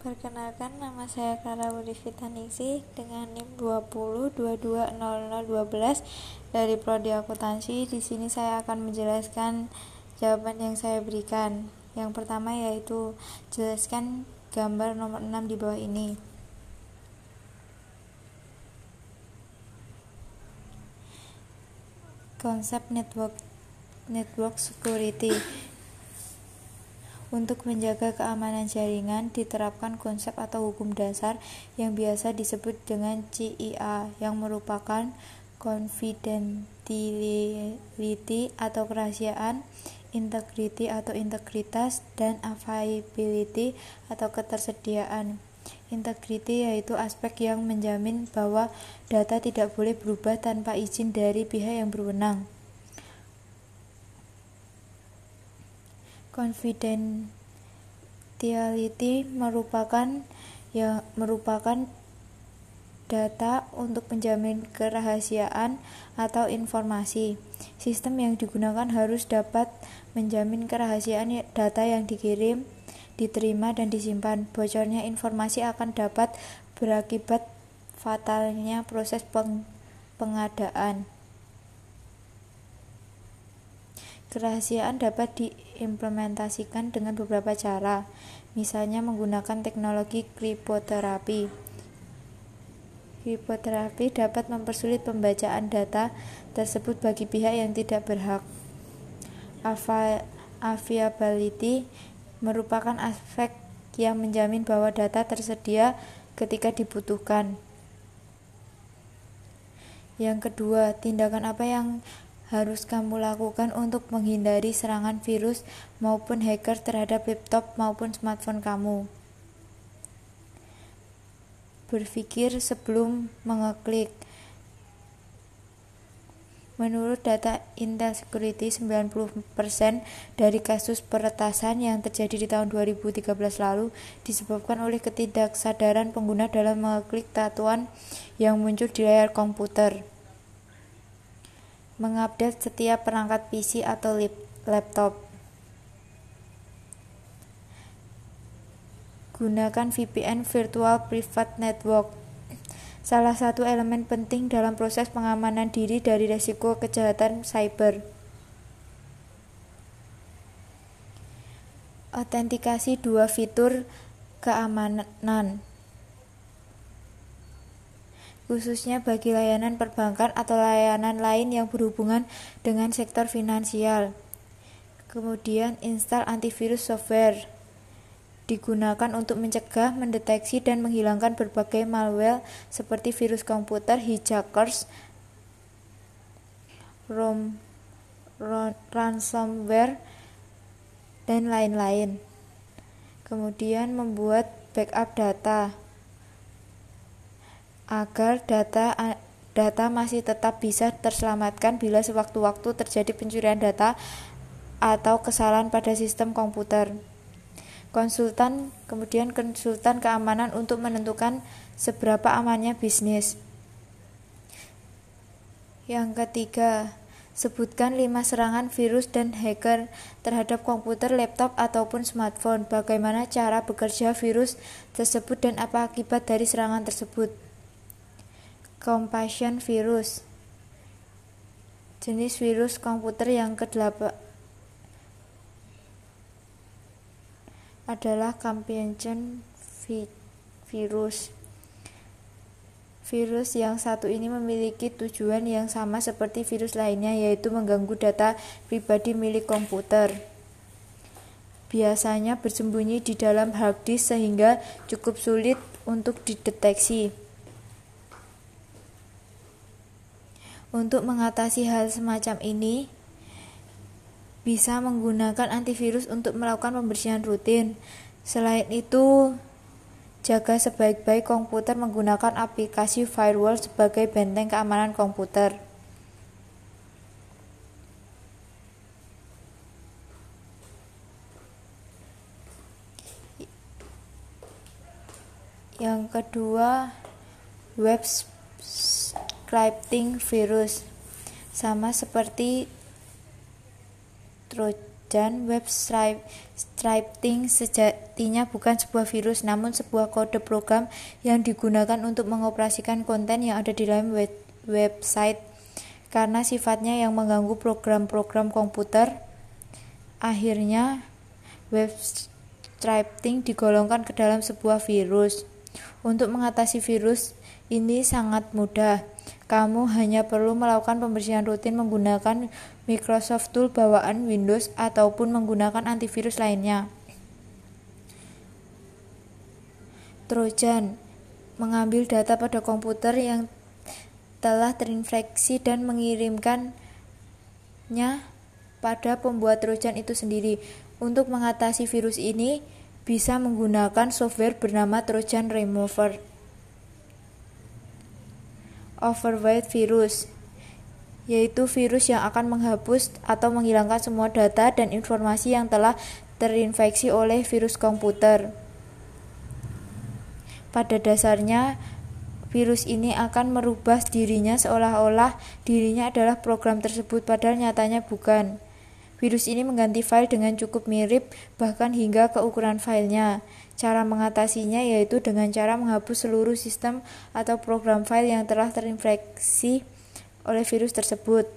Perkenalkan nama saya Clara Budivita Ningsih dengan NIM 20220012 dari prodi akuntansi. Di sini saya akan menjelaskan jawaban yang saya berikan. Yang pertama yaitu jelaskan gambar nomor 6 di bawah ini. Konsep network network security untuk menjaga keamanan jaringan, diterapkan konsep atau hukum dasar yang biasa disebut dengan CIA, yang merupakan confidentiality atau kerahasiaan, integrity atau integritas, dan availability atau ketersediaan. Integrity yaitu aspek yang menjamin bahwa data tidak boleh berubah tanpa izin dari pihak yang berwenang. Confidentiality merupakan yang merupakan data untuk menjamin kerahasiaan atau informasi. Sistem yang digunakan harus dapat menjamin kerahasiaan data yang dikirim, diterima, dan disimpan. Bocornya informasi akan dapat berakibat fatalnya proses peng pengadaan. Kerahasiaan dapat diimplementasikan dengan beberapa cara, misalnya menggunakan teknologi kriptoterapi. Kriptoterapi dapat mempersulit pembacaan data tersebut bagi pihak yang tidak berhak. Availability merupakan aspek yang menjamin bahwa data tersedia ketika dibutuhkan. Yang kedua, tindakan apa yang harus kamu lakukan untuk menghindari serangan virus maupun hacker terhadap laptop maupun smartphone kamu. Berpikir sebelum mengeklik. Menurut data Intel Security, 90% dari kasus peretasan yang terjadi di tahun 2013 lalu disebabkan oleh ketidaksadaran pengguna dalam mengeklik tatuan yang muncul di layar komputer mengupdate setiap perangkat PC atau laptop. Gunakan VPN Virtual Private Network. Salah satu elemen penting dalam proses pengamanan diri dari risiko kejahatan cyber. Autentikasi dua fitur keamanan khususnya bagi layanan perbankan atau layanan lain yang berhubungan dengan sektor finansial. Kemudian, install antivirus software digunakan untuk mencegah, mendeteksi, dan menghilangkan berbagai malware seperti virus komputer, hijackers, rom, rom, ransomware, dan lain-lain. Kemudian membuat backup data agar data data masih tetap bisa terselamatkan bila sewaktu-waktu terjadi pencurian data atau kesalahan pada sistem komputer. Konsultan kemudian konsultan keamanan untuk menentukan seberapa amannya bisnis. Yang ketiga, sebutkan lima serangan virus dan hacker terhadap komputer, laptop, ataupun smartphone. Bagaimana cara bekerja virus tersebut dan apa akibat dari serangan tersebut. Compassion virus jenis virus komputer yang kedelapan adalah Compassion virus. Virus yang satu ini memiliki tujuan yang sama seperti virus lainnya, yaitu mengganggu data pribadi milik komputer. Biasanya bersembunyi di dalam hard disk sehingga cukup sulit untuk dideteksi. Untuk mengatasi hal semacam ini, bisa menggunakan antivirus untuk melakukan pembersihan rutin. Selain itu, jaga sebaik-baik komputer menggunakan aplikasi firewall sebagai benteng keamanan komputer. Yang kedua, web scripting virus sama seperti Trojan web scripting sejatinya bukan sebuah virus, namun sebuah kode program yang digunakan untuk mengoperasikan konten yang ada di dalam web website. Karena sifatnya yang mengganggu program-program komputer, akhirnya web scripting digolongkan ke dalam sebuah virus. Untuk mengatasi virus ini sangat mudah. Kamu hanya perlu melakukan pembersihan rutin menggunakan Microsoft Tool bawaan Windows ataupun menggunakan antivirus lainnya. Trojan mengambil data pada komputer yang telah terinfeksi dan mengirimkannya pada pembuat Trojan itu sendiri. Untuk mengatasi virus ini, bisa menggunakan software bernama Trojan Remover overwrite virus yaitu virus yang akan menghapus atau menghilangkan semua data dan informasi yang telah terinfeksi oleh virus komputer. Pada dasarnya, virus ini akan merubah dirinya seolah-olah dirinya adalah program tersebut, padahal nyatanya bukan. Virus ini mengganti file dengan cukup mirip, bahkan hingga ke ukuran filenya. Cara mengatasinya yaitu dengan cara menghapus seluruh sistem atau program file yang telah terinfeksi oleh virus tersebut.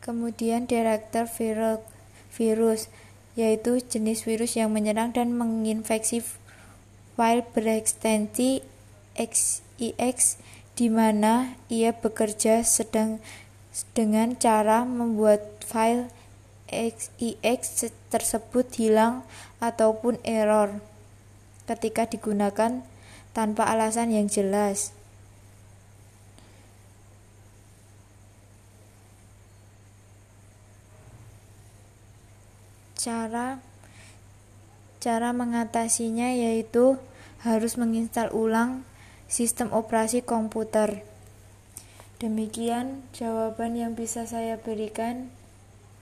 Kemudian director virus yaitu jenis virus yang menyerang dan menginfeksi file berekstensi XIX di mana ia bekerja sedang dengan cara membuat file XIX tersebut hilang ataupun error ketika digunakan tanpa alasan yang jelas. Cara cara mengatasinya yaitu harus menginstal ulang sistem operasi komputer. Demikian jawaban yang bisa saya berikan.